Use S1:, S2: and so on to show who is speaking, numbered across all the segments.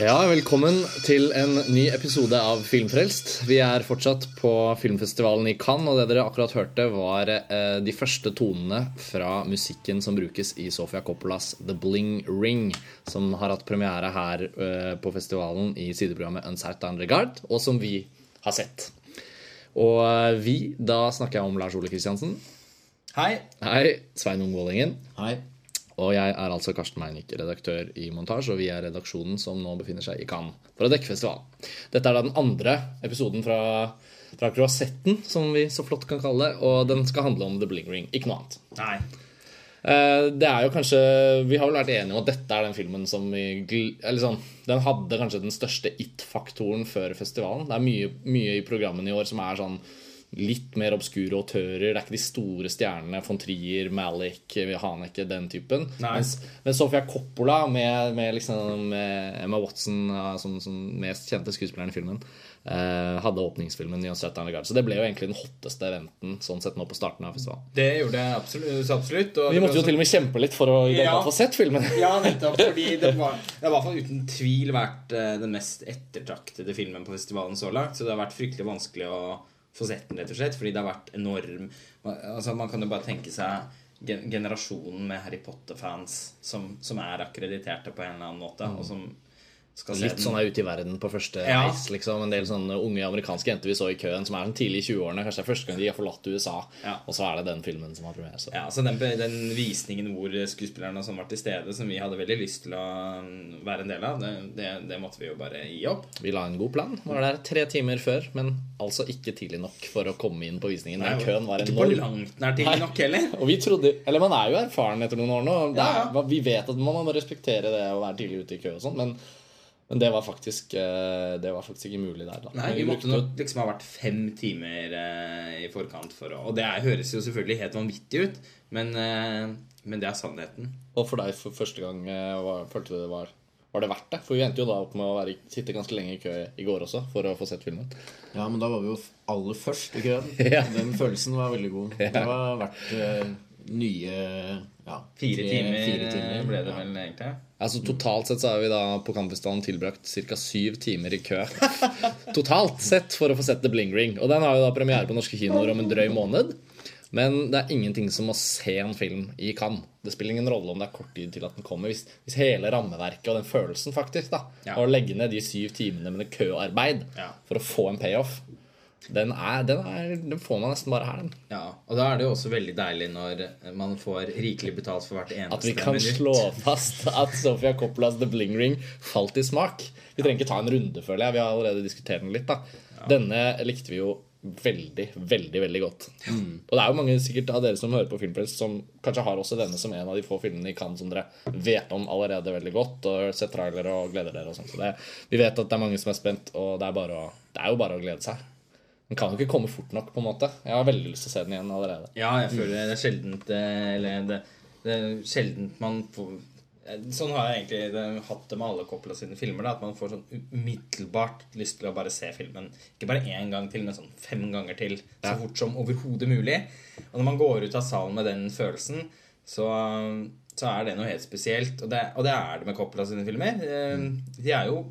S1: Ja, velkommen til en ny episode av Filmfrelst. Vi er fortsatt på filmfestivalen i Cannes, og det dere akkurat hørte, var eh, de første tonene fra musikken som brukes i Sofia Coppolas The Bling Ring, som har hatt premiere her eh, på festivalen i sideprogrammet Uncertain Regard, og som vi har sett. Og eh, vi, da snakker jeg om Lars Ole Kristiansen.
S2: Hei.
S1: Hei, Svein Ung Vålingen.
S2: Hei.
S1: Og jeg er altså Karsten Meinick, redaktør i Montasj, og vi er redaksjonen som nå befinner seg i Cannes for å dekke festivalen. Dette er da den andre episoden fra, fra Croisetten, som vi så flott kan kalle det, og den skal handle om The Bling Ring, ikke noe annet.
S2: Nei.
S1: Eh, Det er jo kanskje Vi har vel vært enige om at dette er den filmen som vi Eller sånn Den hadde kanskje den største it-faktoren før festivalen. Det er mye, mye i programmene i år som er sånn litt mer obskure autører. Det er ikke de store stjernene. Von Trier, Malick, Haneke, den typen. Mens, men Sofia Coppola med, med liksom med Emma Watson som, som mest kjente skuespilleren i filmen, eh, hadde åpningsfilmen i Så det ble jo egentlig den hotteste eventen sånn sett nå på starten av festivalen.
S2: Det gjorde jeg absolutt. absolutt
S1: Vi måtte jo til og med kjempe litt for å i det
S2: Ja.
S1: få sett filmen.
S2: Ja, nettopp. Fordi det var Det har i hvert fall uten tvil vært eh, den mest ettertraktede filmen på festivalen så langt. Så det har vært fryktelig vanskelig å få sett den, rett og slett. Fordi det har vært enorm Altså Man kan jo bare tenke seg generasjonen med Harry Potter-fans som, som er akkrediterte på en eller annen måte, og som
S1: Litt sånn er ute i verden på første
S2: Ja.
S1: reis. liksom En del sånne unge amerikanske jenter vi så i køen, som er sånn tidlig i 20-årene. Kanskje det er første gang de har forlatt USA.
S2: Ja.
S1: Og så er det den filmen som har premiere. Så.
S2: Ja, så den, den visningen hvor skuespillerne som var til stede, som vi hadde veldig lyst til å mm, være en del av, det, det, det måtte vi jo bare gi opp.
S1: Vi la en god plan. Var der tre timer før, men altså ikke tidlig nok for å komme inn på visningen. Den køen var
S2: Ikke på
S1: enorm.
S2: langt nær tidlig nok heller.
S1: Og vi trodde Eller man er jo erfaren etter noen år nå. Er, Vi vet at man må respektere det å være tidlig ute i kø og sånn, men, men det var faktisk eh, Det var faktisk ikke mulig der. da
S2: Nei, Vi måtte nok liksom ha vært fem timer eh, i forkant for å Og det er, høres jo selvfølgelig helt vanvittig ut, men, eh, men det er sannheten.
S1: Og for deg for første gang, hva var, følte du det var var det verdt det? For vi endte jo da opp med å være, sitte ganske lenge i kø i går også for å få sett filmen.
S3: Ja, men da var vi jo aller først i køen.
S1: Ja.
S3: Den følelsen var veldig god. Det var verdt nye ja,
S2: Fire
S3: tre-
S2: timer,
S3: fire timer.
S2: ble det
S3: Ja.
S2: vel egentlig.
S1: Altså Totalt sett så har vi da på Campusdalen tilbrakt ca. syv timer i kø. Totalt sett for å få sett The Bling Ring. Og den har jo da premiere på norske kinoer om en drøy måned. Men det er ingenting som å se en film i Cannes. Det spiller ingen rolle om det er kort tid til at den kommer. Hvis, hvis hele rammeverket og den følelsen faktisk da
S2: Ja.
S1: Å legge ned de syv timene med køarbeid
S2: Ja.
S1: for å få en payoff, den, er, den, er, den får man nesten bare her. Den.
S2: Ja, Og da er det jo også veldig deilig når man får rikelig betalt for hvert eneste minutt.
S1: At vi kan
S2: minutt.
S1: slå fast at Sofia Coppolas The Bling Ring falt i smak. Vi trenger ikke ta en runde, føler jeg. Vi har allerede diskutert den litt. da Denne likte vi jo veldig, veldig veldig godt. Og det er jo mange sikkert av dere som hører på Filmpress, som kanskje har også denne som en av de få filmene i Cannes som dere vet om allerede veldig godt, og sett trailere og gleder dere og sånt. Så det, vi vet at det er mange som er spent, og det er, bare å, det er jo bare å glede seg. Den kan jo ikke komme fort nok, på en måte. Jeg har veldig lyst til å se den igjen allerede.
S2: Ja, jeg føler det er sjeldent eh, Eller det, det er sjeldent man får eh, Sånn har jeg egentlig det, hatt det med alle Coppola sine filmer. Da, at man får sånn umiddelbart lyst til å bare se filmen. Ikke bare én gang til, men sånn fem ganger til. Så fort som overhodet mulig. Og når man går ut av salen med den følelsen, så, så er det noe helt spesielt. Og det, og det er det med Coppola sine filmer. Eh, De er jo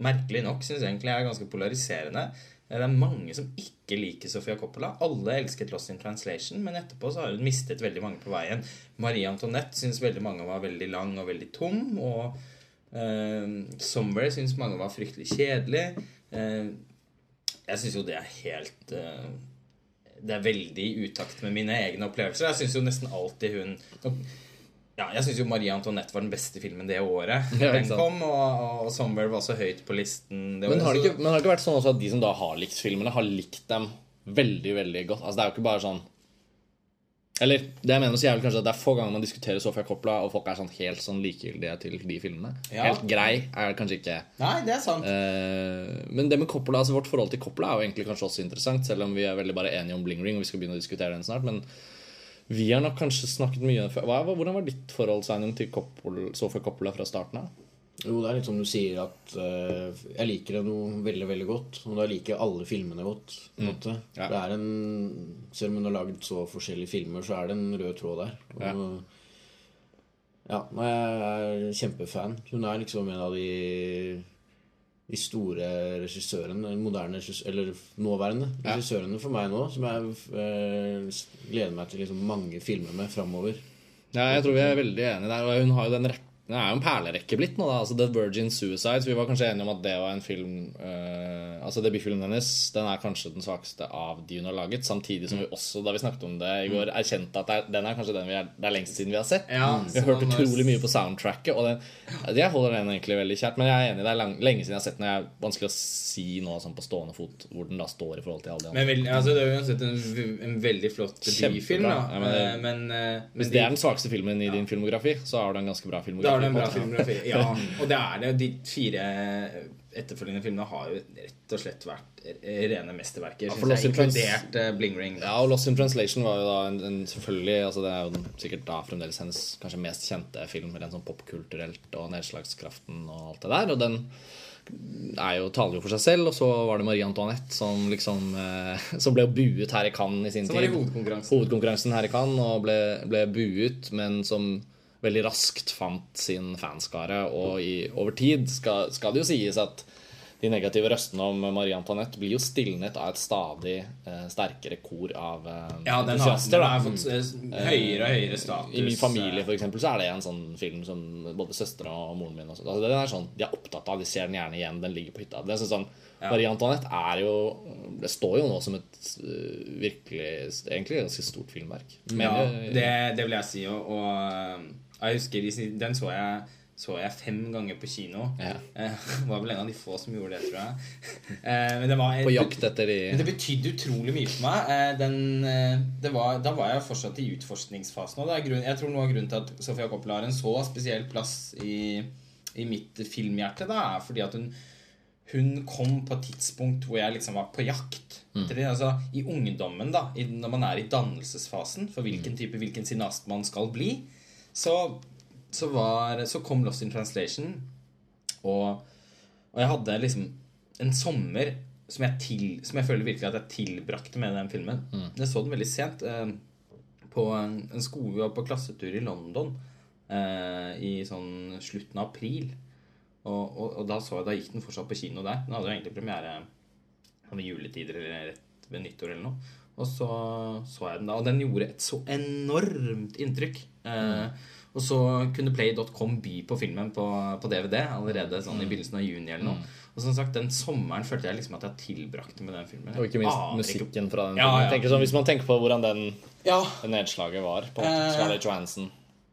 S2: merkelig nok, syns jeg egentlig er ganske polariserende. Det er mange som ikke liker Sofia Coppola. Alle elsket Lost in Translation, men etterpå så har hun mistet veldig mange på veien. Marie Antoinette syns veldig mange var veldig lang og veldig tom. Og eh, Somewhere syns mange var fryktelig kjedelig. Eh, jeg syns jo det er helt eh, Det er veldig i utakt med mine egne opplevelser. Jeg syns jo nesten alltid hun ja, jeg syns jo Marie Antoinette var den beste filmen det året
S1: Ja,
S2: den kom. Og, og Somewhere var også høyt på listen. Det
S1: Men har det ikke, men har det ikke vært sånn at de som da har likt filmene, har likt dem veldig, veldig godt? Altså Det er jo ikke bare sånn Eller det jeg mener så er kanskje at det er få ganger man diskuterer Sofia Coppola, og folk er sånn helt sånn likegyldige til de filmene.
S2: Ja.
S1: Helt grei er kanskje ikke.
S2: Nei, det er sant.
S1: Uh, men det med Coppola, altså vårt forhold til Coppola er jo egentlig kanskje også interessant, selv om vi er veldig bare enige om Bling Ring, og vi skal begynne å diskutere den snart. Men vi har nok kanskje snakket mye før. Hva, hvordan var ditt forhold Sveinung, til Coppola, Sofia Coppola fra starten av?
S3: Jo, det er litt som du sier at uh, jeg liker det noe veldig, veldig godt. Og da liker jeg alle filmene godt. måte.
S1: Ja.
S3: Det er en, selv om hun har laget så forskjellige filmer, så er det en rød tråd der. Og, ja, Ja, jeg er kjempefan. Hun er liksom en av de de store regissørene, moderne eller nåværende regissørene for meg nå, som jeg eh, gleder meg til liksom mange filmer med framover.
S1: Ja, jeg tror vi er veldig enige der. Og hun har jo den rekke det er jo en perlerekke blitt nå, da. Altså The Virgin Suicides. Vi var kanskje enige om at det var en film uh, Altså Debutfilmen hennes Den er kanskje den svakeste av de hun har laget. Samtidig som vi også, da vi snakket om det i går, erkjente at det er, den er kanskje den vi er, det er lengst siden vi har sett.
S2: Ja,
S1: vi har hørt utrolig mye på soundtracket, og den, jeg holder den egentlig veldig kjært. Men jeg er enig, det er lang, lenge siden jeg har sett den. Det er vanskelig å si nå sånn på stående fot hvor den da står i forhold til alle de andre.
S2: Men vel, altså, det er uansett en, en veldig flott debutfilm, da.
S1: Ja, men
S2: Eh, men, eh, men
S1: hvis det er den svakeste filmen i din filmografi, så har du en ganske bra filmografi.
S2: Har en bra filmografi. Ja, og det er det. De fire etterfølgende filmene har jo rett og slett vært rene mesterverker.
S1: for Lost
S2: inkludert uh, Bling Ring.
S1: Ja, og Lost in Translation var jo da en, en selvfølgelig altså Det er jo den, sikkert da fremdeles hennes kanskje mest kjente film, rent sånn popkulturelt og nedslagskraften og alt det der. Og den jo, taler jo for seg selv. Og så var det Marie Antoinette som liksom eh, Som ble buet her i Cannes i sin
S2: Som var i hovedkonkurransen.
S1: Hovedkonkurransen her i Cannes og ble, ble buet, men som veldig raskt fant sin fanskare. Og i, over tid skal, skal det jo sies at de negative røstene om Marie Antoinette blir jo stilnet av et stadig eh, sterkere kor av eh,
S2: Ja, den har, den har fått eh, høyere og høyere status.
S1: I min familie
S2: eh,
S1: for eksempel, så er det en sånn film som både søstera og moren min også, altså, er sånn, De er opptatt av, de ser den gjerne igjen, den ligger på hytta. Det er sånn, sånn Marie Antoinette er jo Det står jo nå som et virkelig Egentlig ganske stort filmverk.
S2: Ja, det, det vil jeg si. Og, og eh, jeg husker Den så jeg, så jeg fem ganger på kino.
S1: Ja.
S2: Eh, var vel en av de få som gjorde det, tror jeg. Eh, men det var
S1: På jakt etter de
S2: Men det betydde utrolig mye for meg. Eh, Den, det var, da var jeg fortsatt i utforskningsfasen. Og det er grunn, jeg tror noe av grunnen til at Sofia Coppola har en så spesiell plass i, i mitt filmhjerte, da, er fordi at hun, hun kom på et tidspunkt hvor jeg liksom var på jakt. Mm. det. Altså, I ungdommen, da, når man er i dannelsesfasen for hvilken type hvilken cineast man skal bli, så, så, var, så kom Lost in Translation. Og, og jeg hadde liksom en sommer som jeg, til, som jeg føler virkelig at jeg tilbrakte med den filmen. Jeg så den veldig sent. Eh, på en, en skole og på klassetur i London eh, i sånn slutten av april. Og, og, og da, så jeg, da gikk den fortsatt på kino der. Den hadde jo egentlig premiere ved juletider eller rett ved nyttår eller noe. Og så så jeg den da, og den gjorde et så enormt inntrykk. Eh, og så kunne Play.com by på filmen på, på DVD allerede sånn i begynnelsen av juni eller noe. Og som sagt, den sommeren følte jeg liksom at jeg tilbrakte med den filmen.
S1: Og ikke minst
S2: ah,
S1: musikken fra den
S2: Ja, ja.
S1: Sånn, Hvis man tenker på hvordan den,
S2: Ja,
S1: det nedslaget var på
S2: Eh.
S1: Scarlett Johansson,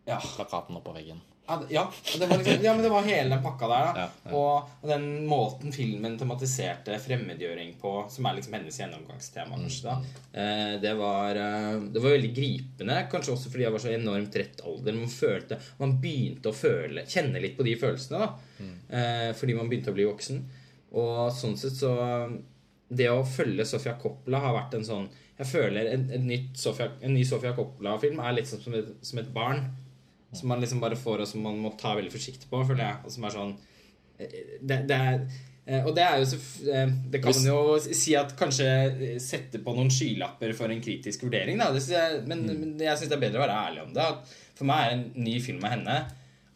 S2: ja.
S1: plakaten oppå veggen
S2: Ja, ja, det var liksom, ja, men det var hele den pakka der. Da.
S1: Ja, ja.
S2: Og, den måten filmen tematiserte fremmedgjøring på, som er liksom hennes gjennomgangstema, kanskje, da, eh, det, var, eh, det var veldig gripende. Kanskje også fordi jeg var så enormt rett alder. Man, følte, man begynte å føle, kjenne litt på de følelsene, da. Eh, fordi man begynte å bli voksen. Og sånn sett så Det å følge Sofia Coppola har vært en sånn Jeg føler en, en, nytt Sofia, en ny Sofia Coppola-film er litt som et, som et barn. Som man liksom bare får, og som man må ta veldig forsiktig på, føler jeg. Og som er sånn eh, det, det er eh, og det er jo så eh, Det kan man jo si at kanskje sette på noen skylapper for en kritisk vurdering. Da. Jeg, men, men jeg syns det er bedre å være ærlig om det. For meg er en ny film av henne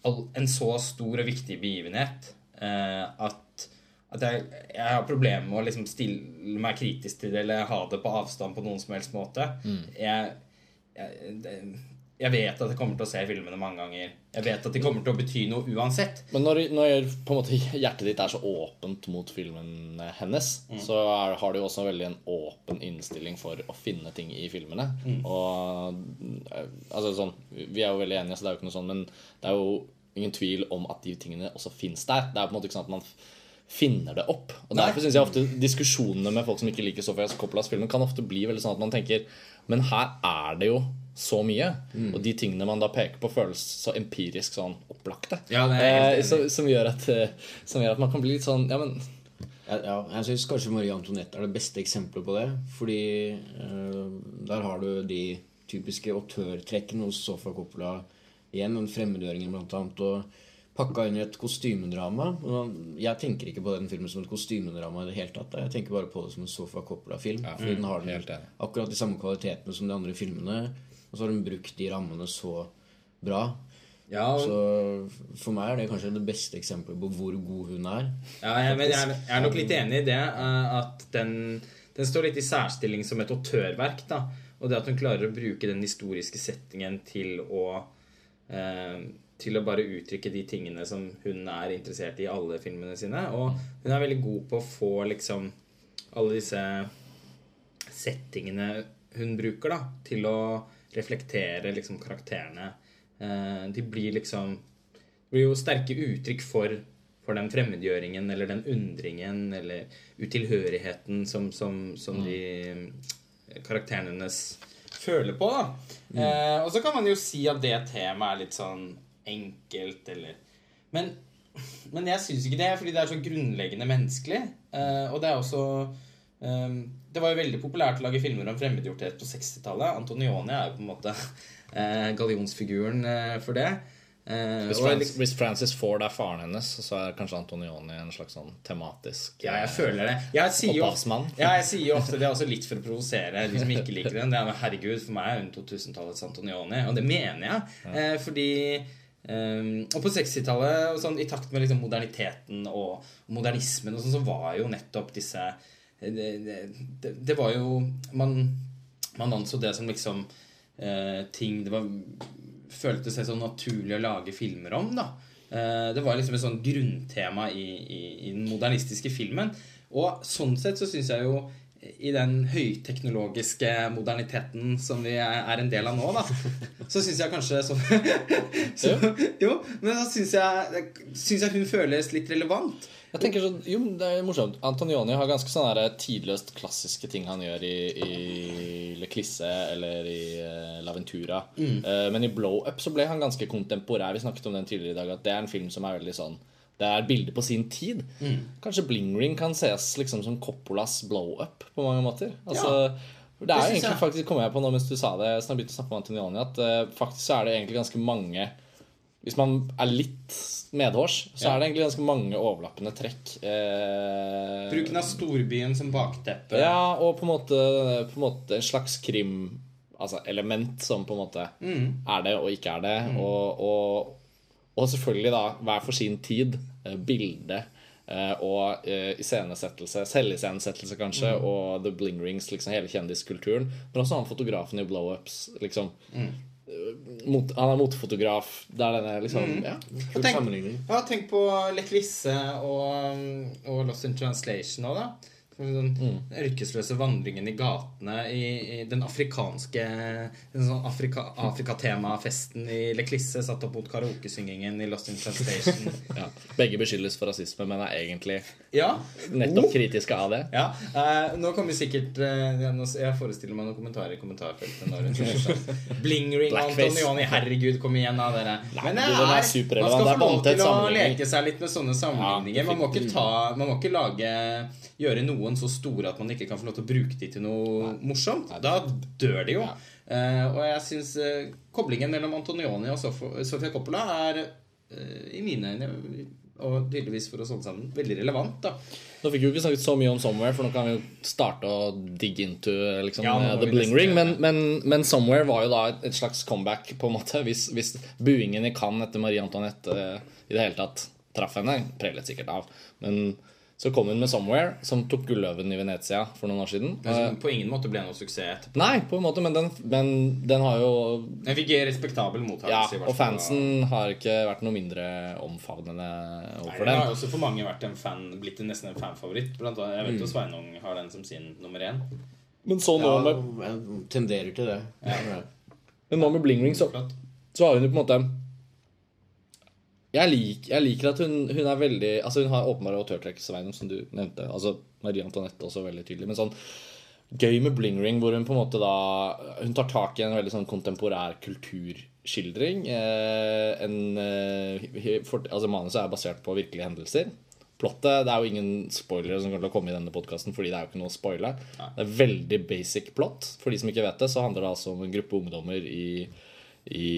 S2: en så stor og viktig begivenhet at, at jeg, jeg har problemer med å liksom stille meg kritisk til det eller ha det på avstand på noen som helst måte. Jeg, jeg, det, jeg vet at jeg kommer til å se filmene mange ganger. Jeg vet at de kommer til å bety noe uansett.
S1: Men når, når måte hjertet ditt er så åpent mot filmen hennes, så er, har du jo også veldig en åpen innstilling for å finne ting i filmene. Og eh, altså sånn Vi er jo veldig enige, så det er jo ikke noe sånn, men det er jo ingen tvil om at de tingene også fins der. Det er på en måte ikke sånn at man finner det opp. Og
S2: Nei.
S1: Derfor syns jeg ofte diskusjonene med folk som ikke liker Sofia Coppolas filmer, kan ofte bli veldig sånn at man tenker Men her er det jo så mye. Og de tingene man da peker på, føles så empirisk sånn opplagte.
S2: Ja,
S1: eh, som, som, gjør at, eh, som gjør at man kan bli litt sånn Ja, men
S3: Ja, ja, jeg syns kanskje Marie Antoinette er det beste eksempelet på det. Fordi eh, der har du de typiske autørtrekkene hos Sofa Coppola igjen. Den fremmedgjøringen, blant annet. Og pakka inn i et kostymedrama. Jeg tenker ikke på den filmen som et kostymedrama i det hele tatt. Jeg tenker bare på det som en Sofa Coppola-film.
S1: Ja,
S3: fordi den har den, akkurat de samme kvalitetene som de andre filmene. Og så har hun brukt de rammene så bra.
S2: Ja,
S3: Så for meg er det kanskje det beste eksempelet på hvor god hun er.
S2: ja jeg, men jeg, jeg er nok litt enig i det. eh, At den, den står litt i særstilling som et autørverk. da Og det at hun klarer å bruke den historiske settingen til å eh, Til å bare uttrykke de tingene som hun er interessert i i alle filmene sine. Og hun er veldig god på å få liksom alle disse settingene hun bruker da til å reflektere liksom karakterene. Eh, de blir liksom Det blir jo sterke uttrykk for, for den fremmedgjøringen eller den undringen eller utilhørigheten som, som, som de eh, karakterene føler på. da. Eh, og så kan man jo si at det temaet er litt sånn enkelt, eller Men, men jeg syns ikke det, fordi det er så grunnleggende menneskelig. Eh, og det er også eh, Det var jo veldig populært å lage filmer om fremmedgjorthet på 60-tallet. Antonioni er jo på en måte eh, gallionsfiguren eh, for det. Eh,
S1: Hvis, Francis, hvis Francis Ford er faren hennes, så er kanskje Antonioni en slags sånn tematisk
S2: Ja, jeg føler det. Jeg sier jo, ja, jeg sier jo ofte det er også litt for å provosere de som ikke liker den. Det er, herregud, for meg er hun 2000-tallets Antonioni. Og det mener jeg. Eh, fordi Um, Og på 60-tallet, sånn, i takt med liksom moderniteten og modernismen, og sånn, så var jo nettopp disse det, det, var jo Man, man anså det som liksom eh, ting det var føltes helt så naturlig å lage filmer om. da Eh, Det var liksom et sånn grunntema i, i, i den modernistiske filmen. Og sånn sett så syns jeg jo i den høyteknologiske moderniteten som vi er en del av nå, da, så syns jeg kanskje så, så, Jo, men da syns jeg, syns jeg hun føles litt relevant.
S1: Jeg tenker sånn, jo, det er morsomt Antonioni har ganske sånne der tidløst klassiske ting han gjør i, i Le Clisse eller i uh, Laventura. Eh, men i Blow Up så ble han ganske kontemporær. Vi snakket om den tidligere i dag. At det er en film som er veldig sånn Det er bilder på sin tid. Kanskje Bling Ring kan ses liksom som Coppolas Blow Up på mange måter. Altså, Det er
S2: synes
S1: egentlig
S2: jeg.
S1: faktisk kom jeg på nå mens du sa det, jeg begynte å snakke om Antonioni, at uh, faktisk så er det egentlig ganske mange Hvis man er litt medhårs, så
S2: Ja.
S1: er det egentlig ganske mange overlappende trekk. Eh,
S2: Bruken av storbyen som bakteppe.
S1: ja, og på en måte, på en måte en slags krim Altså element som på en måte er det og ikke er det. Og, og, og selvfølgelig, da, hver for sin tid. eh, Bilde eh, og eh, iscenesettelse, selviscenesettelse kanskje, og The Bling Rings, liksom hele kjendiskulturen. Men også han fotografen i Blow-ups, liksom. Eh, Mot, han er motefotograf. Det er denne liksom ja.
S3: Kul
S2: tenk-
S3: sammenligning.
S2: Ja, tenk på Le og, og Lost in Translation òg, da. Den yrkesløse vandringen i gatene i, i den afrikanske Den sånn Afrika, Afrikatemafesten i Le Clisse satt opp mot karaokesyngingen i Lost in Translation.
S1: Ja. Begge beskyldes for rasisme, men er egentlig
S2: ja.
S1: nettopp
S2: Oh.
S1: kritiske av det.
S2: Ja, eh, Nå kommer sikkert eh, Jeg forestiller meg noen kommentarer i kommentarfeltet. Når sånn, Blingring. Antonioni, herregud, kom igjen, da, dere. Men det
S1: er
S2: man skal få lov til å leke seg litt med sånne sammenligninger. Man må ikke, ta, man må ikke lage gjøre noen så store at man ikke kan få lov til å bruke de til noe morsomt. Da dør de jo. Eh, og jeg syns uh, koblingen mellom Antonioni og Sof- Sofia Coppola er uh, i mine øyne, og tydeligvis for å sånne sammen, veldig relevant. da
S1: Nå fikk vi jo ikke snakket så mye om Somewhere, for nå kan vi jo starte å digge into liksom,
S2: Ja,
S1: The Bling Ring. Men, men, men Somewhere var jo da et, slags comeback, på en måte. Hvis, hvis buingen i Cannes etter Marie Antoinette i det hele tatt traff henne, prelet sikkert av. Men så kom hun med Somewhere, som tok Gulløven i Venezia for noen år siden.
S2: Men som på ingen måte ble noe suksess etterpå.
S1: Nei, på en måte, men den, men den har jo
S2: Den fikk respektabel
S1: Ja,
S2: mottakelse. i hvert
S1: og fansen har ikke vært noe mindre omfavnende overfor
S2: Den
S1: den.
S2: har også for mange vært en fan, blitt nesten en fanfavoritt. Blant annet, jeg vet jo Sveinung har den som sin nummer én.
S1: Men så nå
S3: Ja,
S1: med,
S3: jeg tenderer til det. Ja.
S1: men nå med Bling Ring, så så har hun jo på en måte jeg, lik, jeg liker at hun, hun er veldig Altså Hun har åpenbare autørtrekk, Sveinung, som du nevnte. Altså Marie Antoinette også veldig tydelig. Men sånn gøy med Bling Ring, hvor hun på en måte da Hun tar tak i en veldig sånn kontemporær kulturskildring. Eh, en, eh, for, altså Manuset er basert på virkelige hendelser. Plottet, Det er jo ingen spoilere som kommer til å komme i denne podkasten, fordi det er jo ikke noe å spoile. Det er veldig basic plot. For de som ikke vet det, så handler det altså om en gruppe ungdommer i, i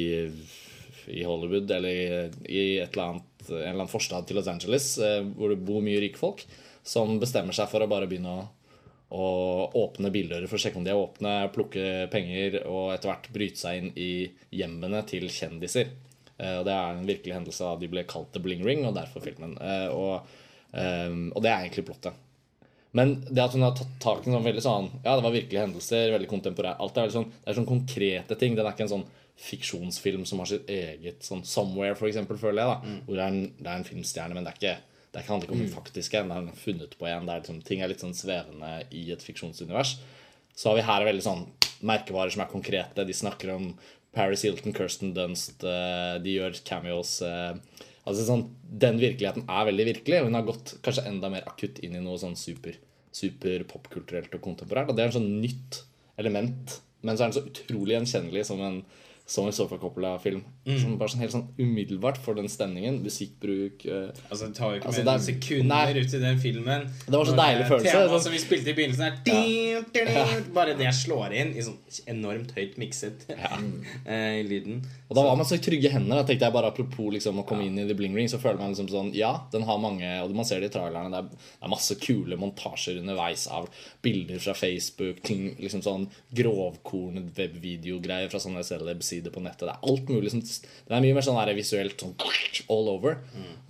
S1: i Hollywood eller i, et eller annet, en eller annen forstad til Los Angeles eh, hvor det bor mye rikfolk, som bestemmer seg for å bare begynne å, å åpne bildører for å sjekke om de er åpne, plukke penger og etter hvert bryte seg inn i hjemmene til kjendiser. Eh, og det er en virkelig hendelse da de ble kalt The Bling Ring, og derfor filmen. Eh, og, eh, og det er egentlig plottet. Men det at hun har tatt tak i sånn veldig sånn Ja, det var virkelige hendelser, veldig kontemporær Alt er veldig sånn, Det er sånn konkrete ting. Den er ikke en sånn fiksjonsfilm som har sitt eget sånn Somewhere, for eksempel, føler jeg. da Hvor det er, en, det er en filmstjerne, men det er ikke det er handler ikke om den faktiske en. Det er funnet på en. Det er liksom, ting er litt sånn svevende i et fiksjonsunivers. Så har vi her veldig sånn merkevarer som er konkrete. De snakker om Paris Hilton, Kirsten Dunst, eh, de gjør cameos. eh, Altså sånn, Den virkeligheten er veldig virkelig, og hun har gått kanskje enda mer akutt inn i noe sånn super, super popkulturelt og kontemporært. Og det er en sånn nytt element, men så er den så utrolig gjenkjennelig som en som en Sofia Coppola-film. Som bare sånn helt sånn umiddelbart for den stemningen. Musikkbruk uh,
S2: Altså, det tar jo ikke
S1: Altså,
S2: mer enn
S1: er-
S2: sekunder
S1: nei.
S2: ut i den filmen.
S1: Det var så deilig følelse,
S2: Temaet
S1: sånn-
S2: som vi spilte i begynnelsen, er ja. ding. Bare det slår inn i sånn enormt høyt mikset eh, i lyden.
S1: Og da var man så i trygge hender. Da tenkte jeg bare Apropos liksom å komme inn i The Bling Ring, så føler man liksom sånn Ja, den har mange Og man ser det i trailerne. Det er, det er masse kule montasjer underveis av bilder fra Facebook, ting liksom sånn grovkornet webvideogreier fra sånne celeb-sider på nettet. Det er alt mulig som Det er mye mer sånn der visuelt sånn all over.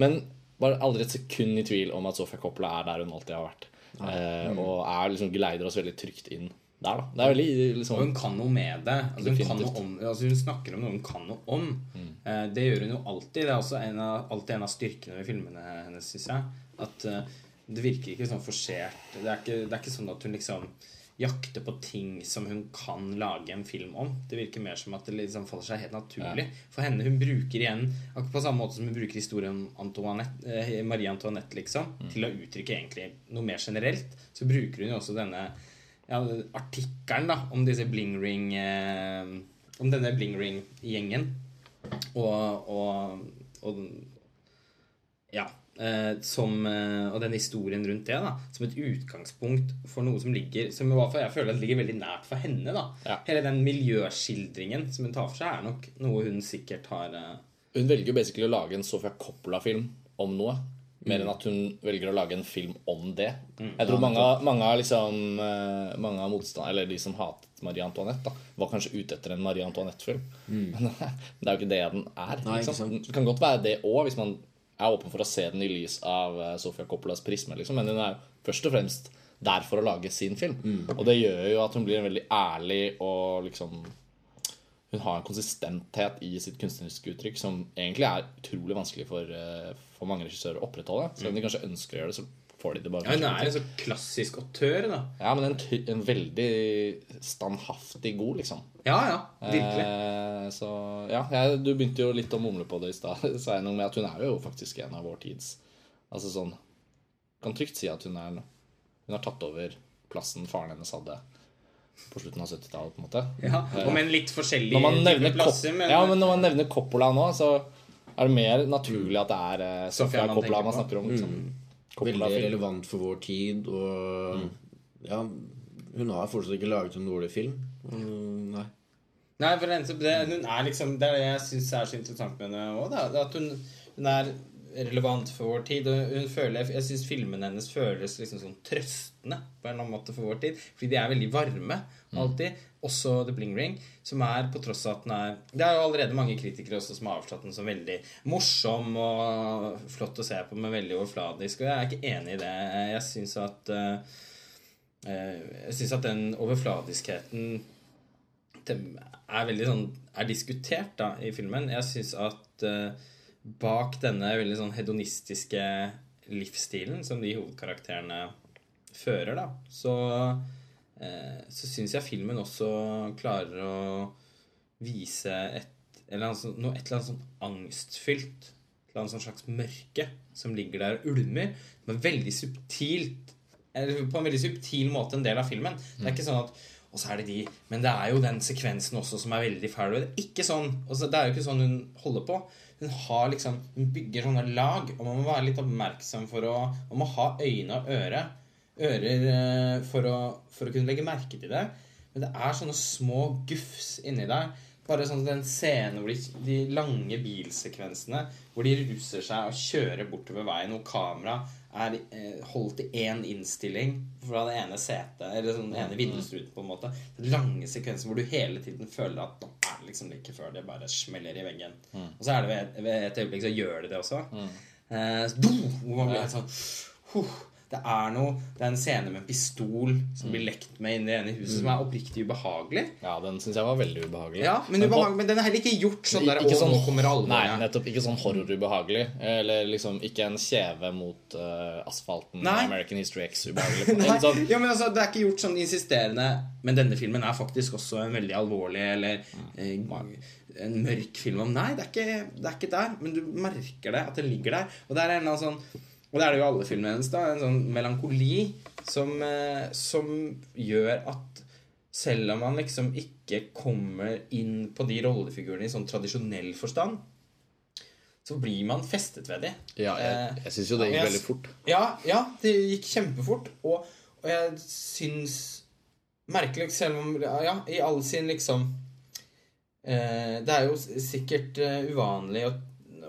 S1: Men bare aldri et sekund i tvil om at Sofia Coppola er der hun alltid har vært. Eh, og er liksom geleider oss veldig trygt inn der, da. Det er veldig
S2: Og
S1: liksom
S2: hun kan noe med det. Altså, hun, kan noe om, altså, hun snakker om noe hun kan noe om. Eh, det gjør hun jo alltid. Det er også en av, alltid en av styrkene ved filmene hennes, syns jeg. At eh, det virker ikke sånn forsert. Det er ikke, det er ikke sånn at hun liksom jakter på ting som hun kan lage en film om. Det virker mer som at det liksom faller seg helt naturlig. For henne, hun bruker igjen akkurat på samme måte som hun bruker historien om Antoinette, eh, Marie Antoinette, liksom, til å uttrykke egentlig noe mer generelt. Så bruker hun jo også denne ja, artikkelen da, om disse bling ring eh, Om denne bling ring-gjengen. Og, og, og Ja. Eh, som, eh, og den historien rundt det da som et utgangspunkt for noe som ligger Som i hvert fall jeg føler at ligger veldig nært for henne. da
S1: Ja.
S2: Hele den miljøskildringen som hun tar for seg, er nok noe hun sikkert har eh,
S1: Hun velger jo basically å lage en Sofia Coppola-film om noe. Mer enn at hun velger å lage en film om det. Jeg tror mange, mange liksom eh, Mange av motstand, eller de som hatet Marie Antoinette, da, var kanskje ute etter en Marie Antoinette-film. Men det er jo ikke det den er.
S3: Nei, ikke
S1: liksom.
S3: sant.
S1: Det kan godt være det òg, hvis man er åpen for å se den i lys av eh, Sofia Coppolas prisme. Liksom. Men hun er først og fremst der for å lage sin film. Og det gjør jo at hun blir en veldig ærlig og liksom hun har en konsistenthet i sitt kunstneriske uttrykk som egentlig er utrolig vanskelig for, eh, for mange regissører å opprettholde. Selv om de kanskje ønsker å gjøre det, så får de det bare
S2: ja, Hun er en så klassisk autør, da.
S1: Ja, men en, en veldig standhaftig god, liksom.
S2: Ja, ja. Virkelig.
S1: Eh, så ja, jeg, du begynte jo litt å mumle på det i stad. Sa jeg noe med at hun er jo faktisk en av vår tids Altså sånn Kan trygt si at hun er Hun har tatt over plassen faren hennes hadde på slutten av 70-tallet, på en måte.
S2: Ja, og med en litt forskjellig type plasser, men,
S1: ja, men når man nevner Coppola nå, så er det mer naturlig at det er eh, Sofia
S2: Sofia man
S1: Coppola man snakker om. Liksom.
S3: Veldig relevant for vår tid, og ja, hun har fortsatt ikke laget en dårlig film. Mm, Nei.
S2: Nei, for det, hun er liksom Det er det jeg syns er så interessant med henne òg. At hun, hun er relevant for vår tid. Og hun føler, jeg syns filmene hennes føles liksom sånn trøstende på en eller annen måte for vår tid. Fordi de er veldig varme. Alltid. Også The Bling Ring. Som er, på tross av at den er Det er jo allerede mange kritikere også som har avslått den som veldig morsom og flott å se på, men veldig overfladisk. Og jeg er ikke enig i det. Jeg syns at eh, Jeg syns at den overfladiskheten er veldig sånn er diskutert da i filmen. Jeg syns at uh, bak denne veldig sånn hedonistiske livsstilen som de hovedkarakterene fører, da, så så syns jeg filmen også klarer å vise et eller annet, sånn- noe, et eller annet sånn angstfylt. Et eller annet sånn slags mørke som ligger der og ulmer. Men veldig subtilt eller på en veldig subtil måte en del av filmen. Det er ikke sånn at Og så er det de Men det er jo den sekvensen også som er veldig fæl. Det er ikke sånn også, Det er jo ikke sånn hun holder på. Hun har liksom Hun bygger sånne lag, og man må være litt oppmerksom for å Man må ha øyne og øre. Ører eh, for å, for å kunne legge merke til det. Men det er sånne små gufs inni der. Bare sånn den scenen hvor de, de lange bilsekvensene hvor de ruser seg og kjører bortover veien, og kamera er eh, holdt i én innstilling fra det ene setet, eller sånn den ene vindusruten, på en måte. Den lange sekvensen hvor du hele tiden føler at nå er det liksom like før det bare smeller i veggen. Og så er det ved, ved et øyeblikk så gjør det det også. Eh, så, boom, hvor man blir helt sånn huh, Det er noe Det er en scene med en pistol som blir lekt med inn i det ene huset, som er oppriktig ubehagelig.
S1: Ja, den syns jeg var veldig ubehagelig.
S2: Ja, men,
S1: men,
S2: ubehagelig, men den er heller ikke gjort sånn der
S1: ikke
S2: «Å, nå kommer alle,
S1: Nei, nettopp. Ikke sånn horrorubehagelig. Eller liksom ikke en kjeve mot uh, asfalten.
S2: Nei.
S1: American History X-ubehagelig.
S2: Nei,
S1: sånn,
S2: ja, men altså, Det er ikke gjort sånn insisterende Men denne filmen er faktisk også en veldig alvorlig eller eh, en mørk film om Nei, det er, ikke, det er ikke der. Men du merker det, at det ligger der. Og det er en eller annen sånn Og det er det jo alle filmene hennes. da En sånn melankoli som, eh, som gjør at selv om man liksom ikke kommer inn på de rollefigurene i sånn tradisjonell forstand, så blir man festet ved dem.
S1: ja, jeg, jeg syns jo det gikk
S2: jeg-
S1: veldig fort.
S2: Ja, ja, det gikk kjempefort. Og, og jeg syns Merkelig, selv om Ja, i all sin liksom eh, Det er jo sikkert uh, uvanlig å,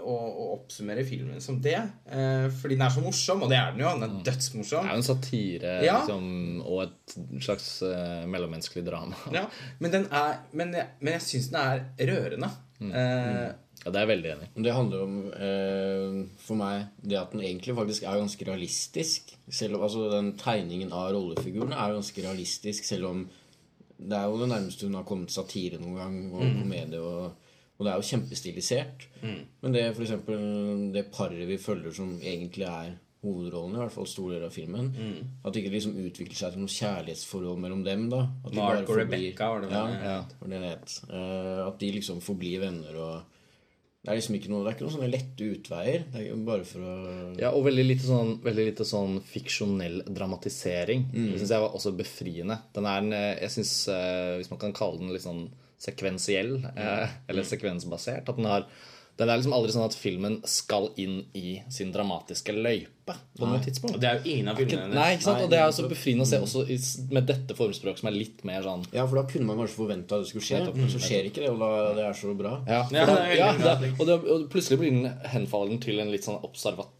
S2: å, å oppsummere filmen som det. Eh, fordi den er så morsom, og det er den jo. Den er dødsmorsom.
S1: Det er jo en satire
S2: Ja.
S1: liksom, og et slags eh, mellommenneskelig drama.
S2: Ja, men, den er, men, jeg, men jeg syns den er rørende. Eh,
S1: Ja, det er jeg veldig enig i.
S3: Det handler om, eh, for meg, det at den egentlig faktisk er ganske realistisk. Selv om, altså Den tegningen av rollefigurene er ganske realistisk, selv om det er jo det nærmeste hun har kommet satire noen gang, og komedie, og, og det er jo kjempestilisert. Men det for eksempel, det paret vi følger som egentlig er hovedrollen, i hvert fall stor del av filmen, at det ikke liksom utvikler seg til noe kjærlighetsforhold mellom dem. da At de
S2: Mark og Rebecca, var det vel?
S3: ja,
S1: Ja.
S3: det det het. Uh, at de liksom forblir venner og det er liksom ikke noe Det er ikke noen sånne lette utveier. Det er bare for å
S1: Ja, og veldig lite sånn, veldig lite sånn fiksjonell dramatisering.
S2: Mm.
S1: Det syns jeg var også befriende. Den er en, eh, jeg synes, eh, Hvis man kan kalle den litt sånn sekvensiell, eh, eller
S2: Mm.
S1: sekvensbasert at den har den er liksom aldri sånn at filmen skal inn i sin dramatiske løype på noe tidspunkt.
S2: og det er jo ingen av filmene hennes.
S1: Nei, ikke sant?
S3: Nei,
S1: Og det er jo så befriende å se også i med dette formspråket som er litt mer sånn
S3: Ja, for da kunne man kanskje forventa at det skulle skje, men så skjer ikke det, og da det er så bra.
S1: Ja,
S2: Ja,
S1: da,
S2: det er
S1: ja, det, og, det, og plutselig blir den henfallen til en litt sånn observat,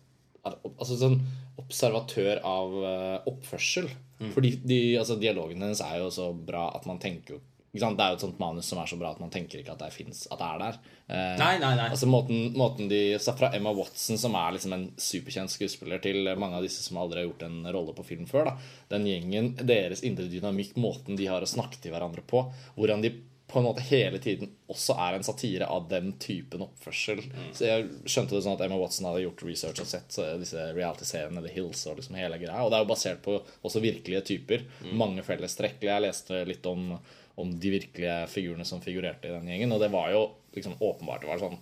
S1: altså sånn observatør av eh, oppførsel.
S2: Mm.
S1: Fordi de, altså, dialogen hennes er jo så bra at man tenker jo? Det er jo et sånt manus som er så bra at man tenker ikke at det, finnes, at det er der. Eh,
S2: Nei, nei, nei.
S1: Altså måten, måten de Fra Emma Watson, som er liksom en superkjent skuespiller, til mange av disse som aldri har gjort en rolle på film før. da Den gjengen, deres indre dynamikk, måten de har å snakke til hverandre på, hvordan de på en måte hele tiden også er en satire av den typen oppførsel. Så jeg skjønte det sånn at Emma Watson hadde gjort research og sett eh, disse reality-seriene The Hills og liksom hele greia. Og det er jo basert på også virkelige typer. Mange felles trekk. Jeg leste litt om, om de virkelige figurene som figurerte i den gjengen, og det var jo liksom åpenbart det var sånn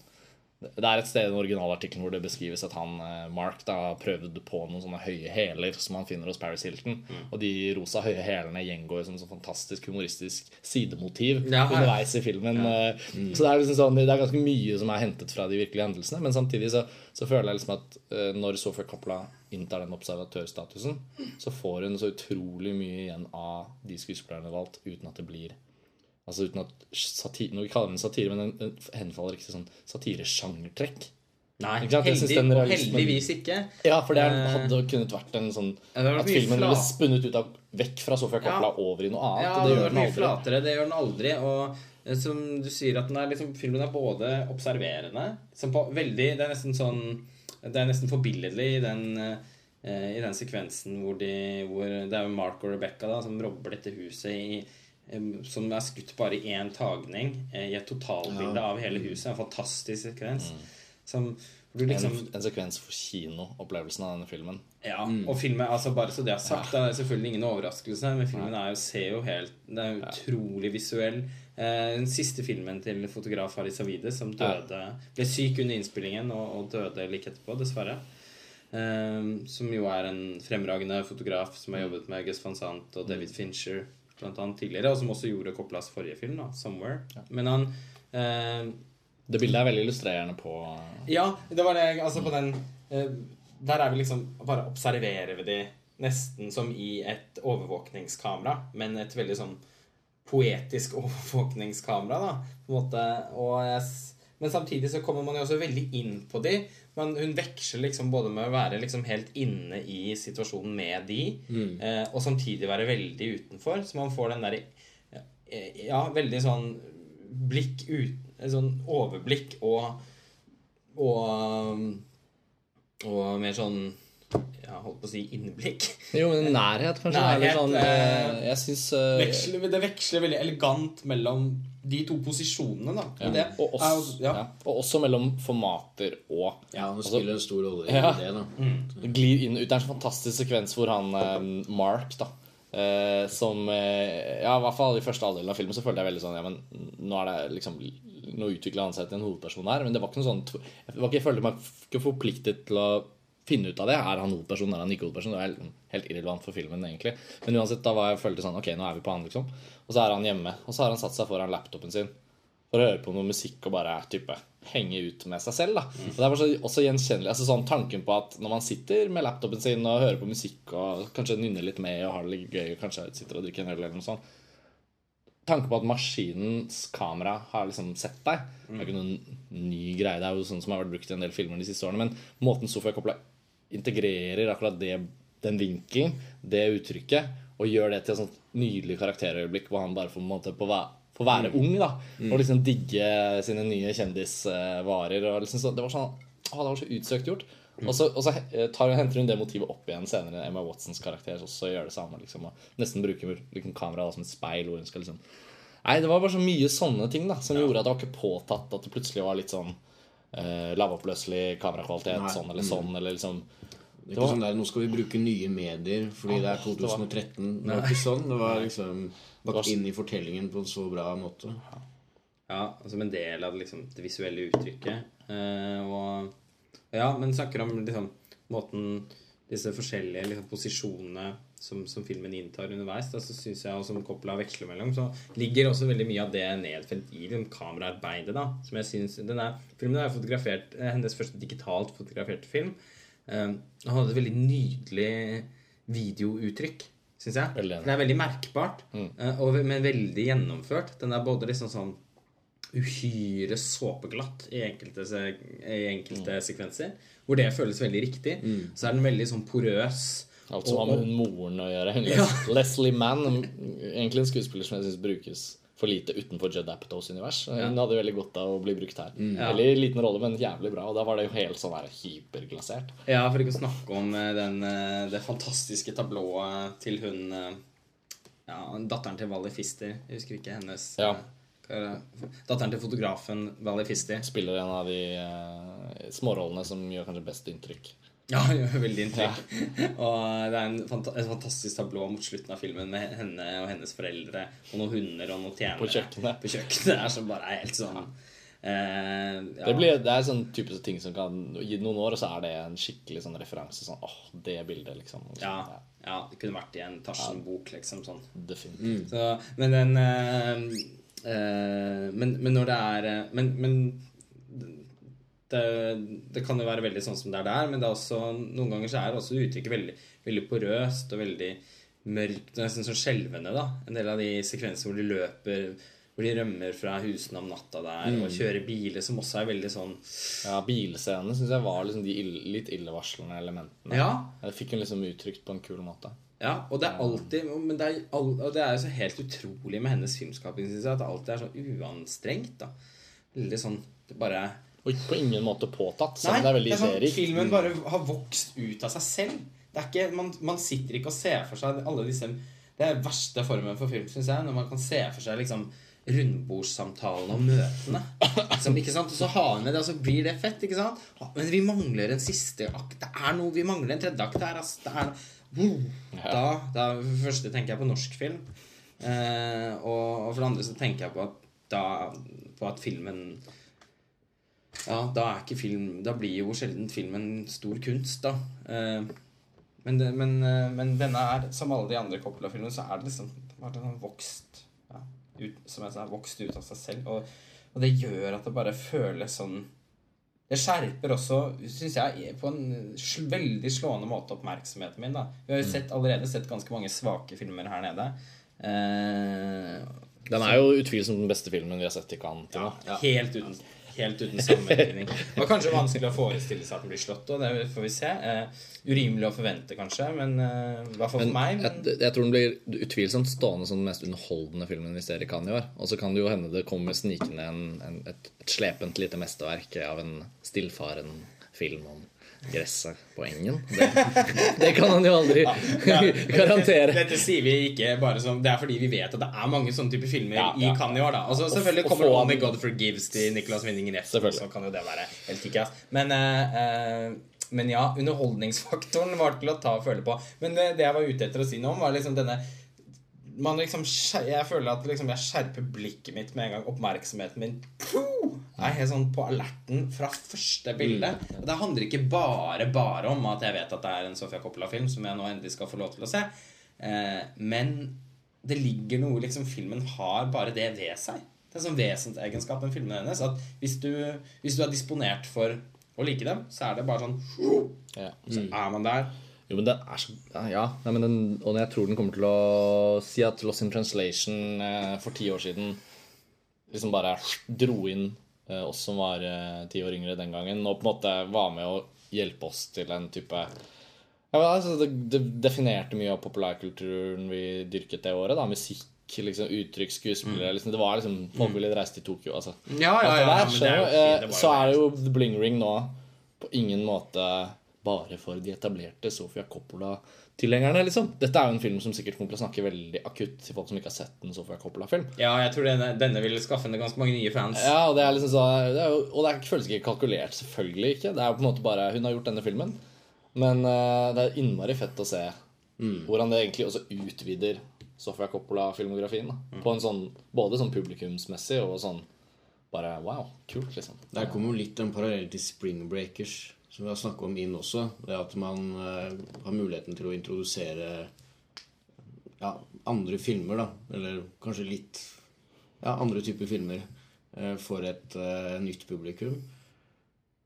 S1: det er et sted i den originalartikkelen hvor det beskrives at han, eh, Mark da prøvde på noen sånne høye hæler som han finner hos Paris Hilton.
S2: Mm.
S1: Og de rosa høye hælene gjengår som sånn fantastisk humoristisk sidemotiv
S2: Ja, ja.
S1: underveis i filmen. eh, Så det er liksom sånn, det er ganske mye som er hentet fra de virkelige hendelsene. Men samtidig så, så føler jeg liksom at eh, når Sofia Coppola inntar den observatørstatusen, så får hun så utrolig mye igjen av de skuespillerne valgt, uten at det blir Altså uten at satire, vi kaller den satire, men den, henfaller ikke til sånn satiresjangertrekk.
S2: Nei, heldig, og heldigvis ikke.
S1: Ja, for det
S2: Eh,
S1: hadde kunnet vært en sånn At filmen ville spunnet ut av vekk fra Sofia Coppola
S2: Ja.
S1: over i noe annet.
S2: Ja,
S1: det, det gjør den aldri.
S2: flatere. Det gjør den aldri. Og eh, som du sier, at den er liksom, filmen er både observerende som på, veldig, Det er nesten sånn Det er nesten forbilledlig i den eh, I den sekvensen hvor, de, hvor det er Mark og Rebecca da, som robber dette huset i som er skutt bare i én tagning eh, i et totalbilde av hele huset. En fantastisk sekvens. Som hvor du liksom
S1: en, en sekvens for kinoopplevelsen av denne filmen.
S2: Ja, og filmen, altså bare så det er sagt, det er selvfølgelig ingen overraskelse, men filmen er jo, ser jo helt Den er utrolig utrolig visuell. Eh, den siste filmen til fotograf Haris Savide, som døde ble syk under innspillingen og, og døde like etterpå, dessverre. Eh, som jo er en fremragende fotograf som har jobbet med Gus van Sant og David Fincher blant annet tidligere, og som også gjorde Coppolas forrige film, da, 'Somewhere'. Men han eh,
S1: Det bildet er veldig illustrerende på
S2: ja, det var det Altså på den eh, Der er vi liksom Bare observerer vi de nesten som i et overvåkningskamera, men et veldig sånn poetisk overvåkningskamera, da, på en måte. Og men samtidig så kommer man jo også veldig inn på de. Men hun veksler liksom både med å være liksom helt inne i situasjonen med de, eh, og samtidig være veldig utenfor. Så man får den derre Ja, veldig sånn blikk ut, et sånn overblikk og og og mer sånn ja, holdt på å si innblikk.
S1: Jo, men nærhet, kanskje.
S2: Nærhet,
S1: sånn,
S2: eh,
S1: jeg synes, eh,
S2: Veksler, det veksler veldig elegant mellom de to posisjonene, da. Og det
S1: og,
S2: er
S1: ja.
S2: ja.
S1: og også mellom formater og
S3: Ja, det spiller en stor rolle i
S1: Ja.
S3: det, da.
S1: glir inn ut. Det er en sånn fantastisk sekvens hvor han eh, Mark, da eh, som eh, Ja, i hvert fall i første halvdel av filmen så følte jeg veldig sånn Ja, men nå er det liksom Nå utvikla han seg til en hovedperson her. Men det var ikke noe sånn Jeg, jeg følte meg ikke forpliktet til å finne ut av det. Er han hovedperson, er han ikke hovedperson? Det er helt irrelevant for filmen, egentlig. Men uansett, da var jeg følte sånn Ok, nå er vi på han, liksom. Og så er han hjemme. Og så har han satt seg foran laptopen sin for å høre på noe musikk og bare type henge ut med seg selv. da Og Det er bare også gjenkjennelig. Altså sånn Tanken på at når man sitter med laptopen sin og hører på musikk og kanskje nynner litt med og har det litt gøy og kanskje sitter og drikker en øl eller noe sånt Tanken på at maskinens kamera har liksom sett deg Det er ikke noen ny greie. Det er jo sånn som har vært brukt i en del filmer de siste årene. Men måten Sofia Coppola integrerer akkurat det, den vinkelen, det uttrykket, og gjør det til et sånt nydelig karakterøyeblikk hvor han bare får, måte, på får være ung da og liksom digge sine nye kjendisvarer. Og liksom så, det var sånn å, det var så utsøkt gjort. Og så, og så eh, tar, henter hun det motivet opp igjen senere. Emma Watsons karakter også gjør det samme. Liksom, og nesten bruker liksom, kameraet som et speil. Hvor hun skal liksom Nei, det var bare så mye sånne ting da som gjorde at det var ikke påtatt at det plutselig var litt sånn eh, lavoppløselig kamerakvalitet,
S3: Nei.
S1: sånn eller sånn, eller liksom
S3: Det er ikke sånn der, Nå skal vi bruke nye medier fordi det er
S1: 2013. det var-
S3: 2013. Det var ikke sånn. Det var liksom
S1: var-
S3: bakt inn i fortellingen på en så bra måte.
S2: Ja, som en del av liksom, det visuelle uttrykket. Eh, og Ja, men snakker om liksom, måten Disse forskjellige liksom, posisjonene som, som filmen inntar underveis, da, så syns jeg, og som Coppola veksler mellom, så ligger også veldig mye av det nedfelt i liksom, kameraarbeidet. da, som jeg synes, den er, Filmen er fotografert, eh, hennes første digitalt fotograferte film. Um, og hadde et veldig nydelig videouttrykk, syns jeg.
S1: Veldig.
S2: Det er veldig merkbart, eh, og, men veldig gjennomført. Den er både liksom sånn uhyre såpeglatt i enkelte, i enkelte sekvenser. Hvor det føles veldig riktig. Så er den veldig sånn porøs.
S1: Alt som har med hun moren å gjøre.
S2: Ja.
S1: Leslie Mann, egentlig en skuespiller som jeg syns brukes for lite utenfor Judd Apatows univers. Hun hadde veldig godt av å bli brukt her. Veldig liten rolle, men jævlig bra. Og da var det jo helt sånn hyperglasert.
S2: Ja, for ikke å snakke om eh, den, eh, det fantastiske tablået til hun eh, Ja, datteren til Wally Fister. Jeg husker ikke hennes
S1: Ja.
S2: Eh, er? Datteren til fotografen Vali Fisti
S1: Spiller en av de uh, smårollene som gjør kanskje best inntrykk.
S2: Ja, gjør veldig inntrykk. Og det er en fanta et fantastisk tablå mot slutten av filmen med henne og hennes foreldre og noen hunder og noen tjenere
S1: På kjøkkenet.
S2: På kjøkkenet er som bare er helt sånn uh, ja.
S1: Det, blir, det er sånn typisk ting som kan Gi noen år, og så er det en skikkelig sånn referanse. Sånn, åh, det bildet, liksom.
S2: Ja, ja, det kunne vært i en Tarzan-bok, liksom. sånn
S1: Definitivt.
S2: Så, men den eh, eh, men, men når det er eh, Men, men det, det kan jo være veldig sånn som det er der, men det er også, noen ganger så er også uttrykket veldig, veldig porøst og veldig mørkt. Nesten sånn skjelvende, da. En del av de sekvensene hvor de løper hvor de rømmer fra husene om natta der og kjører biler, som også er veldig sånn
S1: Ja, bilscenene syns jeg var liksom de ill, litt illevarslende elementene.
S2: Ja.
S1: Jeg fikk hun liksom uttrykt på en kul måte.
S2: Ja, og det er alltid Men det er, all, og det er jo så helt utrolig med hennes filmskaping, synes jeg, at det alltid er så uanstrengt. da Veldig sånn Det bare
S1: Og på ingen måte påtatt. Selv om det er veldig
S2: sånn,
S1: seriøst.
S2: filmen bare har vokst ut av seg selv. Det er ikke, man, man sitter ikke og ser for seg alle disse Det er verste formen for film, syns jeg. Når man kan se for seg liksom rundbordssamtalene og møtene. Som, ikke sant? Og så har vi med det, og så blir det fett. ikke sant? Men vi mangler en siste akt. Det er noe, Vi mangler en tredje akt her. Altså. Det er. Wow. Da, da for det første tenker jeg på norsk film. Eh, og, og for det andre så tenker jeg på at, da, på at filmen ja, da er ikke film Da blir jo sjelden filmen stor kunst, da. Eh, men, det, men, eh, men denne er, som alle de andre Coppola-filmene, så er det liksom den har vokst ja, ut, Som jeg sa, vokst ut av seg selv. Og, og det gjør at det bare føles sånn Det skjerper også, syns jeg, på en veldig slående måte oppmerksomheten min. da Vi har jo sett, allerede sett ganske mange svake filmer her nede. Eh,
S1: Den er jo utvilsomt den beste filmen vi har sett i Cannes til nå.
S2: Helt uten helt uten sammenligning. Det var kanskje vanskelig å forestille seg at den blir slått, og det får vi se. Eh, urimelig å forvente, kanskje, men eh, i hvert fall for meg. Men,
S1: Jeg, jeg tror den blir utvilsomt stående som den mest underholdende filmen vi ser i Cannes i år. Og så kan det jo hende det kommer snikende en, en, et, et slepent lite mesterverk av en stillfaren film om gresset på engen. Det, det kan han jo aldri garantere.
S2: Dette sier vi ikke bare som Det er fordi vi vet at det er mange sånne typer filmer
S1: Ja,
S2: i. Cannes i år. da Altså Selvfølgelig
S1: og
S2: kommer
S1: få
S2: Only God Forgives til Nicolas Winning Refn, så kan jo det være helt kickass. Men, uh, uh, men ja, underholdningsfaktoren var til å ta og føle på. Men det, det jeg var ute etter å si noe om, var liksom denne man liksom, Jeg føler at liksom jeg skjerper blikket mitt med en gang. Oppmerksomheten min puh, er helt sånn på alerten fra første bilde. Og det handler ikke bare bare om at jeg vet at det er en Sofia Coppola-film som jeg nå endelig skal få lov til å se. Eh, men det ligger noe liksom Filmen har bare det ved seg. Det er en sånn vesensegenskap med filmene hennes. At hvis du, hvis du er disponert for å like dem, så er det bare sånn Så er man der.
S1: Jo, men den er så Ja, nei, men den, og jeg tror den kommer til å si at Lost in Translation eh, for ti år siden liksom bare dro inn oss som var eh, ti år yngre den gangen, og på en måte var med å hjelpe oss til en type ja, altså, det, det definerte mye av populærkulturen vi dyrket det året. da Musikk, liksom, uttrykk, skuespillere liksom, Det var liksom Folk ville reise til Tokyo. Altså.
S2: Ja,
S1: ja, ja, der,
S2: men det er jo
S1: Eh,
S2: det jo
S1: Så er det jo The Bling Ring nå på ingen måte bare for de etablerte Sofia Coppola-tilhengerne, liksom. Dette er jo en film som sikkert kommer til å snakke veldig akutt til folk som ikke har sett en Sofia Coppola-film.
S2: Ja, jeg tror denne, denne vil skaffe henne ganske mange nye fans.
S1: Ja, Og det er liksom så det er jo, Og det er, føles ikke kalkulert, selvfølgelig ikke. Det er jo på en måte bare Hun har gjort denne filmen. Men uh, det er innmari fett å se hvordan det egentlig også utvider Sofia Coppola-filmografien. da. På en sånn, Både sånn publikumsmessig og sånn bare wow, kult, liksom.
S3: Der kommer jo litt en parallell til Spring Breakers, som vi har snakket om inn også. Det at man eh, har muligheten til å introdusere ja, andre filmer, da. Eller kanskje litt ja, andre typer filmer eh, for et eh, nytt publikum.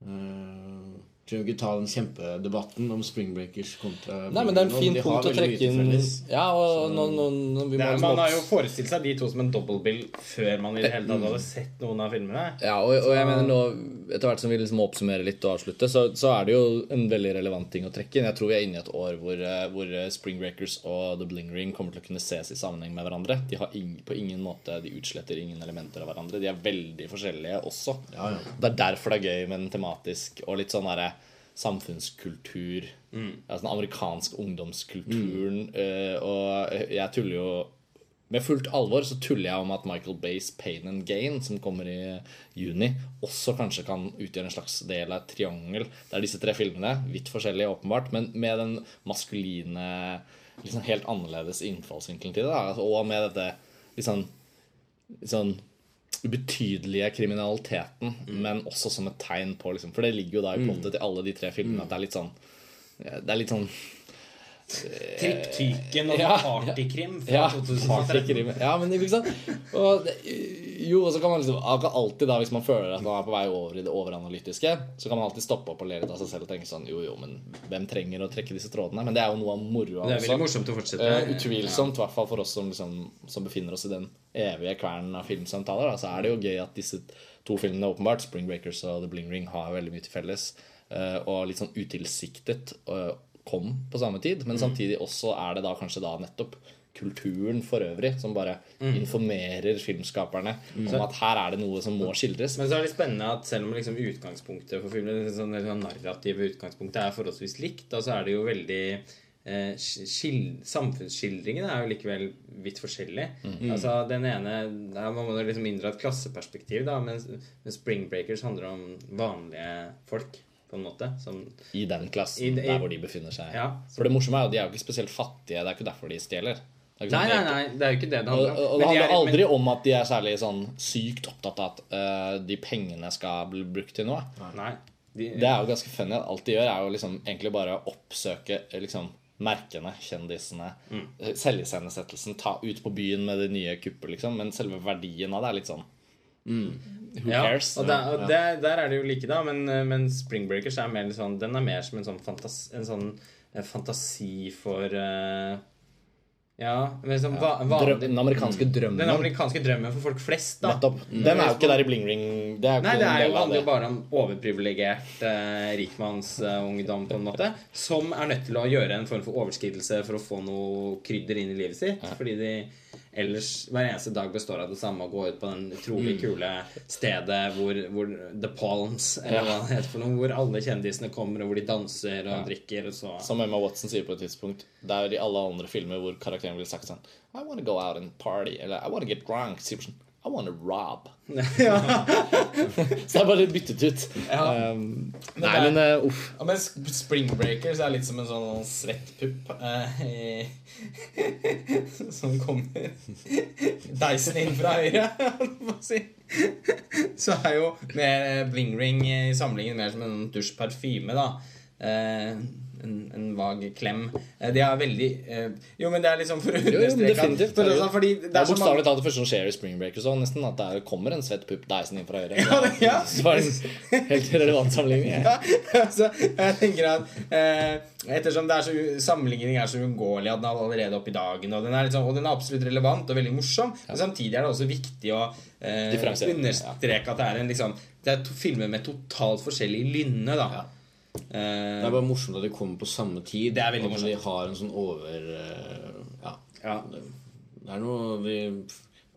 S3: Uh, Trenger ikke ta den kjempedebatten om Spring Breakers kontra
S1: Nei, men det er en fin punkt å trekke inn. Ja, og no, no, no, vi må
S2: er,
S1: liksom
S2: man har jo forestilt seg de to som en dobbeltbill før man i det hele tatt hadde sett noen av filmene.
S1: Ja, og, og jeg mener nå, etter hvert som vi liksom oppsummerer litt og avslutte, så, så er det jo en veldig relevant ting å trekke inn. Jeg tror vi er inne i et år hvor, eh, hvor eh, Spring Breakers og The Bling Ring kommer til å kunne ses i sammenheng med hverandre. De har ing, på ingen måte, de utsletter ingen elementer av hverandre. De er veldig forskjellige også.
S3: Ja, ja.
S1: Det er derfor det er gøy med en tematisk og litt sånn derre samfunnskultur. Altså den amerikanske ungdomskulturen. Mm. og jeg tuller jo med fullt alvor så tuller jeg om at Michael Bays Pain and Gain, som kommer i juni, også kanskje kan utgjøre en slags del av et triangel. Det er disse tre filmene, vidt forskjellige åpenbart, men med den maskuline, liksom helt annerledes innfallsvinkelen til det. Da. Og med dette liksom, litt ubetydelige kriminaliteten, men også som et tegn på liksom, For det ligger jo da i plottet til alle de tre filmene at det er litt sånn Det er litt sånn
S2: Triptyken og
S1: Ja,
S2: partykrim fra
S1: Ja,
S2: 2013.
S1: partykrim. Ja, men ikke sant? Og jo, og så kan man liksom alltid da, Hvis man føler at man er på vei over i det overanalytiske, så kan man alltid stoppe opp og le litt av seg selv og tenke sånn Jo, jo, men hvem trenger å trekke disse trådene? Men det er jo noe av moroa
S2: Det er veldig morsomt å fortsette.
S1: Uh, utvilsomt, i hvert fall for oss som, liksom, som befinner oss i den evige kvernen av filmsamtaler. Da, så er det jo gøy at disse to filmene åpenbart, Spring Breakers og The Bling Ring, har veldig mye til felles. Uh, og litt sånn utilsiktet eh, kom på samme tid. Men samtidig også er det da kanskje da nettopp kulturen for øvrig som bare informerer filmskaperne om at her er det noe som må skildres.
S2: Men så er det spennende at selv om liksom utgangspunktet for filmen sånn, sånn narrative utgangspunktet er forholdsvis likt, da så er det jo veldig eh, Samfunnsskildringene er jo likevel vidt forskjellige. Altså Den ene Der må man må liksom inndra et klasseperspektiv, da, mens, mens Spring Breakers handler om vanlige folk, på en måte. Som
S1: I den klassen,
S2: I- i-
S1: der hvor de befinner seg.
S2: Ja.
S1: For det morsomme er jo de er jo ikke spesielt fattige. Det er ikke derfor de stjeler. Er
S2: Nei,
S1: sånn
S2: nei, nei, det er jo ikke det det
S1: Og,
S2: handler om.
S1: og det
S2: handler de er-
S1: aldri
S2: men-
S1: om at de er særlig sånn sykt opptatt av at uh, de pengene skal bli brukt til noe.
S2: Nei. De,
S1: Det er jo ganske funny. Alt de gjør, er jo liksom egentlig bare å oppsøke eh, liksom merkene, kjendisene,
S2: Mm.
S1: eh, ta ut på byen med det nye kuppet, liksom. Men selve verdien av det er litt sånn Who
S2: Ja,
S1: cares?
S2: og, der, og der, der er det jo like, da. Men, eh, men Spring Breakers er mer sånn Den er mer som en sånn, fantasi, en sånn eh, fantasi for uh, Ja, liksom ja.
S1: Drøm, den amerikanske drømmen.
S2: Den amerikanske drømmen for folk flest, da.
S1: Nettopp. Den er jo ikke der i Bling Ring. Det
S2: Nei, det er jo, handler jo bare om overprivilegert eh, rikmannsungdom, på en måte. Som er nødt til å gjøre en form for overskridelse for å få noe krydder inn i livet sitt. Fordi de ellers hver eneste dag består av det samme å gå ut på den utrolig kule stedet hvor, hvor The Palms, eller hva det heter for noe, hvor alle kjendisene kommer, og hvor de danser og drikker, og så
S1: Som Emma Watson sier på et tidspunkt Det er jo i alle andre filmer hvor karakteren ville sagt sånn I wanna go out and party Eller I wanna get drunk sier sånn, I wanna rob. Så er bare byttet ut. Um, Nei,
S2: er-
S1: men uh, uff.
S2: Ja, men Spring Breakers er litt som en sånn svett pupp uh, som kommer. Deisen inn fra høyre. Så er jo med Bling Ring i samlingen mer som en dusjparfyme, da. Eh, en, en vag klem. Eh, det er veldig eh, Jo, men det er liksom for å
S1: jo,
S2: understreke for,
S1: er jo-
S2: altså, fordi det er
S1: er bokstavelig talt det første som skjer i Spring Breakers også, nesten At det er, kommer en svett pupp Dyson inn fra høyre
S2: Ja, det- ja.
S1: Så det en helt relevant sammenligning Ja,
S2: så jeg tenker at eh, Ettersom det er så, sammenligning er så uunngåelig at den er allerede oppe i dagen, og den er, liksom, og den er absolutt relevant og veldig morsom, men samtidig er det også viktig å eh, understreke at det er en liksom Det er to filmer med totalt forskjellig lynne, da.
S3: Det
S2: Eh,
S3: er bare morsomt at de kommer på samme tid.
S2: Det er veldig morsomt.
S3: De har en sånn over eh, Ja.
S2: ja.
S3: Det, det er noe Vi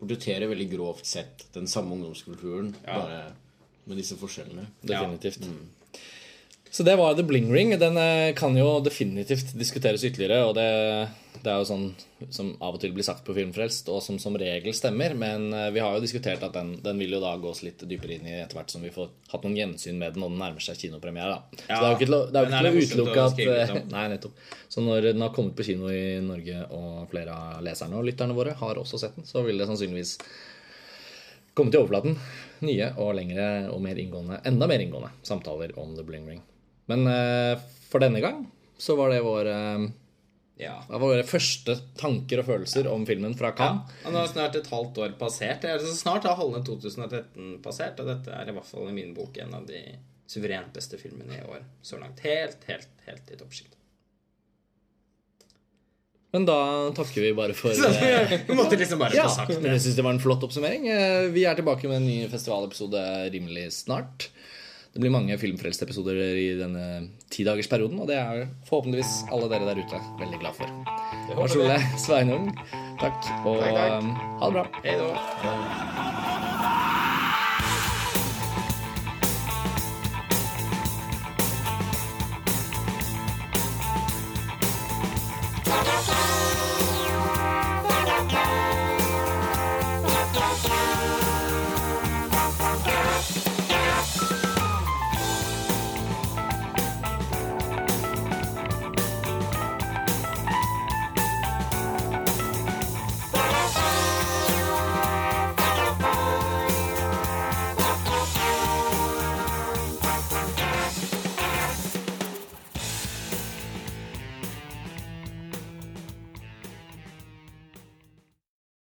S3: portretterer veldig grovt sett den samme ungdomskulturen, bare med disse forskjellene.
S1: Definitivt Så det var The Bling Ring Den eh, kan jo definitivt diskuteres ytterligere Og det, det er jo sånn som av og til blir sagt på Filmfrelst Og som som regel stemmer Men eh, vi har jo diskutert at den, den vil jo da gås litt dypere inn i Etter hvert som vi får hatt noen gjensyn med den Og den nærmer seg kinopremiere da Så det er jo ikke til å, det er jo ikke til å utelukke at eh. Nei, nettopp Så når den har kommet på kino i Norge Og flere av leserne og lytterne våre har også sett den Så vil det sannsynligvis komme til overflaten nye og lengre og mer inngående, enda mer inngående samtaler om The Bling Ring. Men eh, for denne gang så var det våre,
S2: ja.
S1: det var våre første tanker og følelser om filmen fra
S2: Ja,
S1: Cannes.
S2: og nå er snart et halvt år passert. Det er så snart har halve 2013 passert, og dette er i hvert fall i min bok en av de suverent beste filmene i år så langt. Helt, helt, helt i toppsjiktet.
S1: Men da takker vi bare for eh,
S2: vi måtte liksom bare
S1: Ja,
S2: få sagt det.
S1: jeg synes det var en flott oppsummering. Eh, Vi er tilbake med en ny festivalepisode rimelig snart. Det blir mange filmfrelst-episoder i denne tidagersperioden, og det er forhåpentligvis alle dere der ute veldig glad for. Lars Ole Sveinung, takk, og
S2: Takk, takk.
S1: um, ha det bra.
S2: Hei da.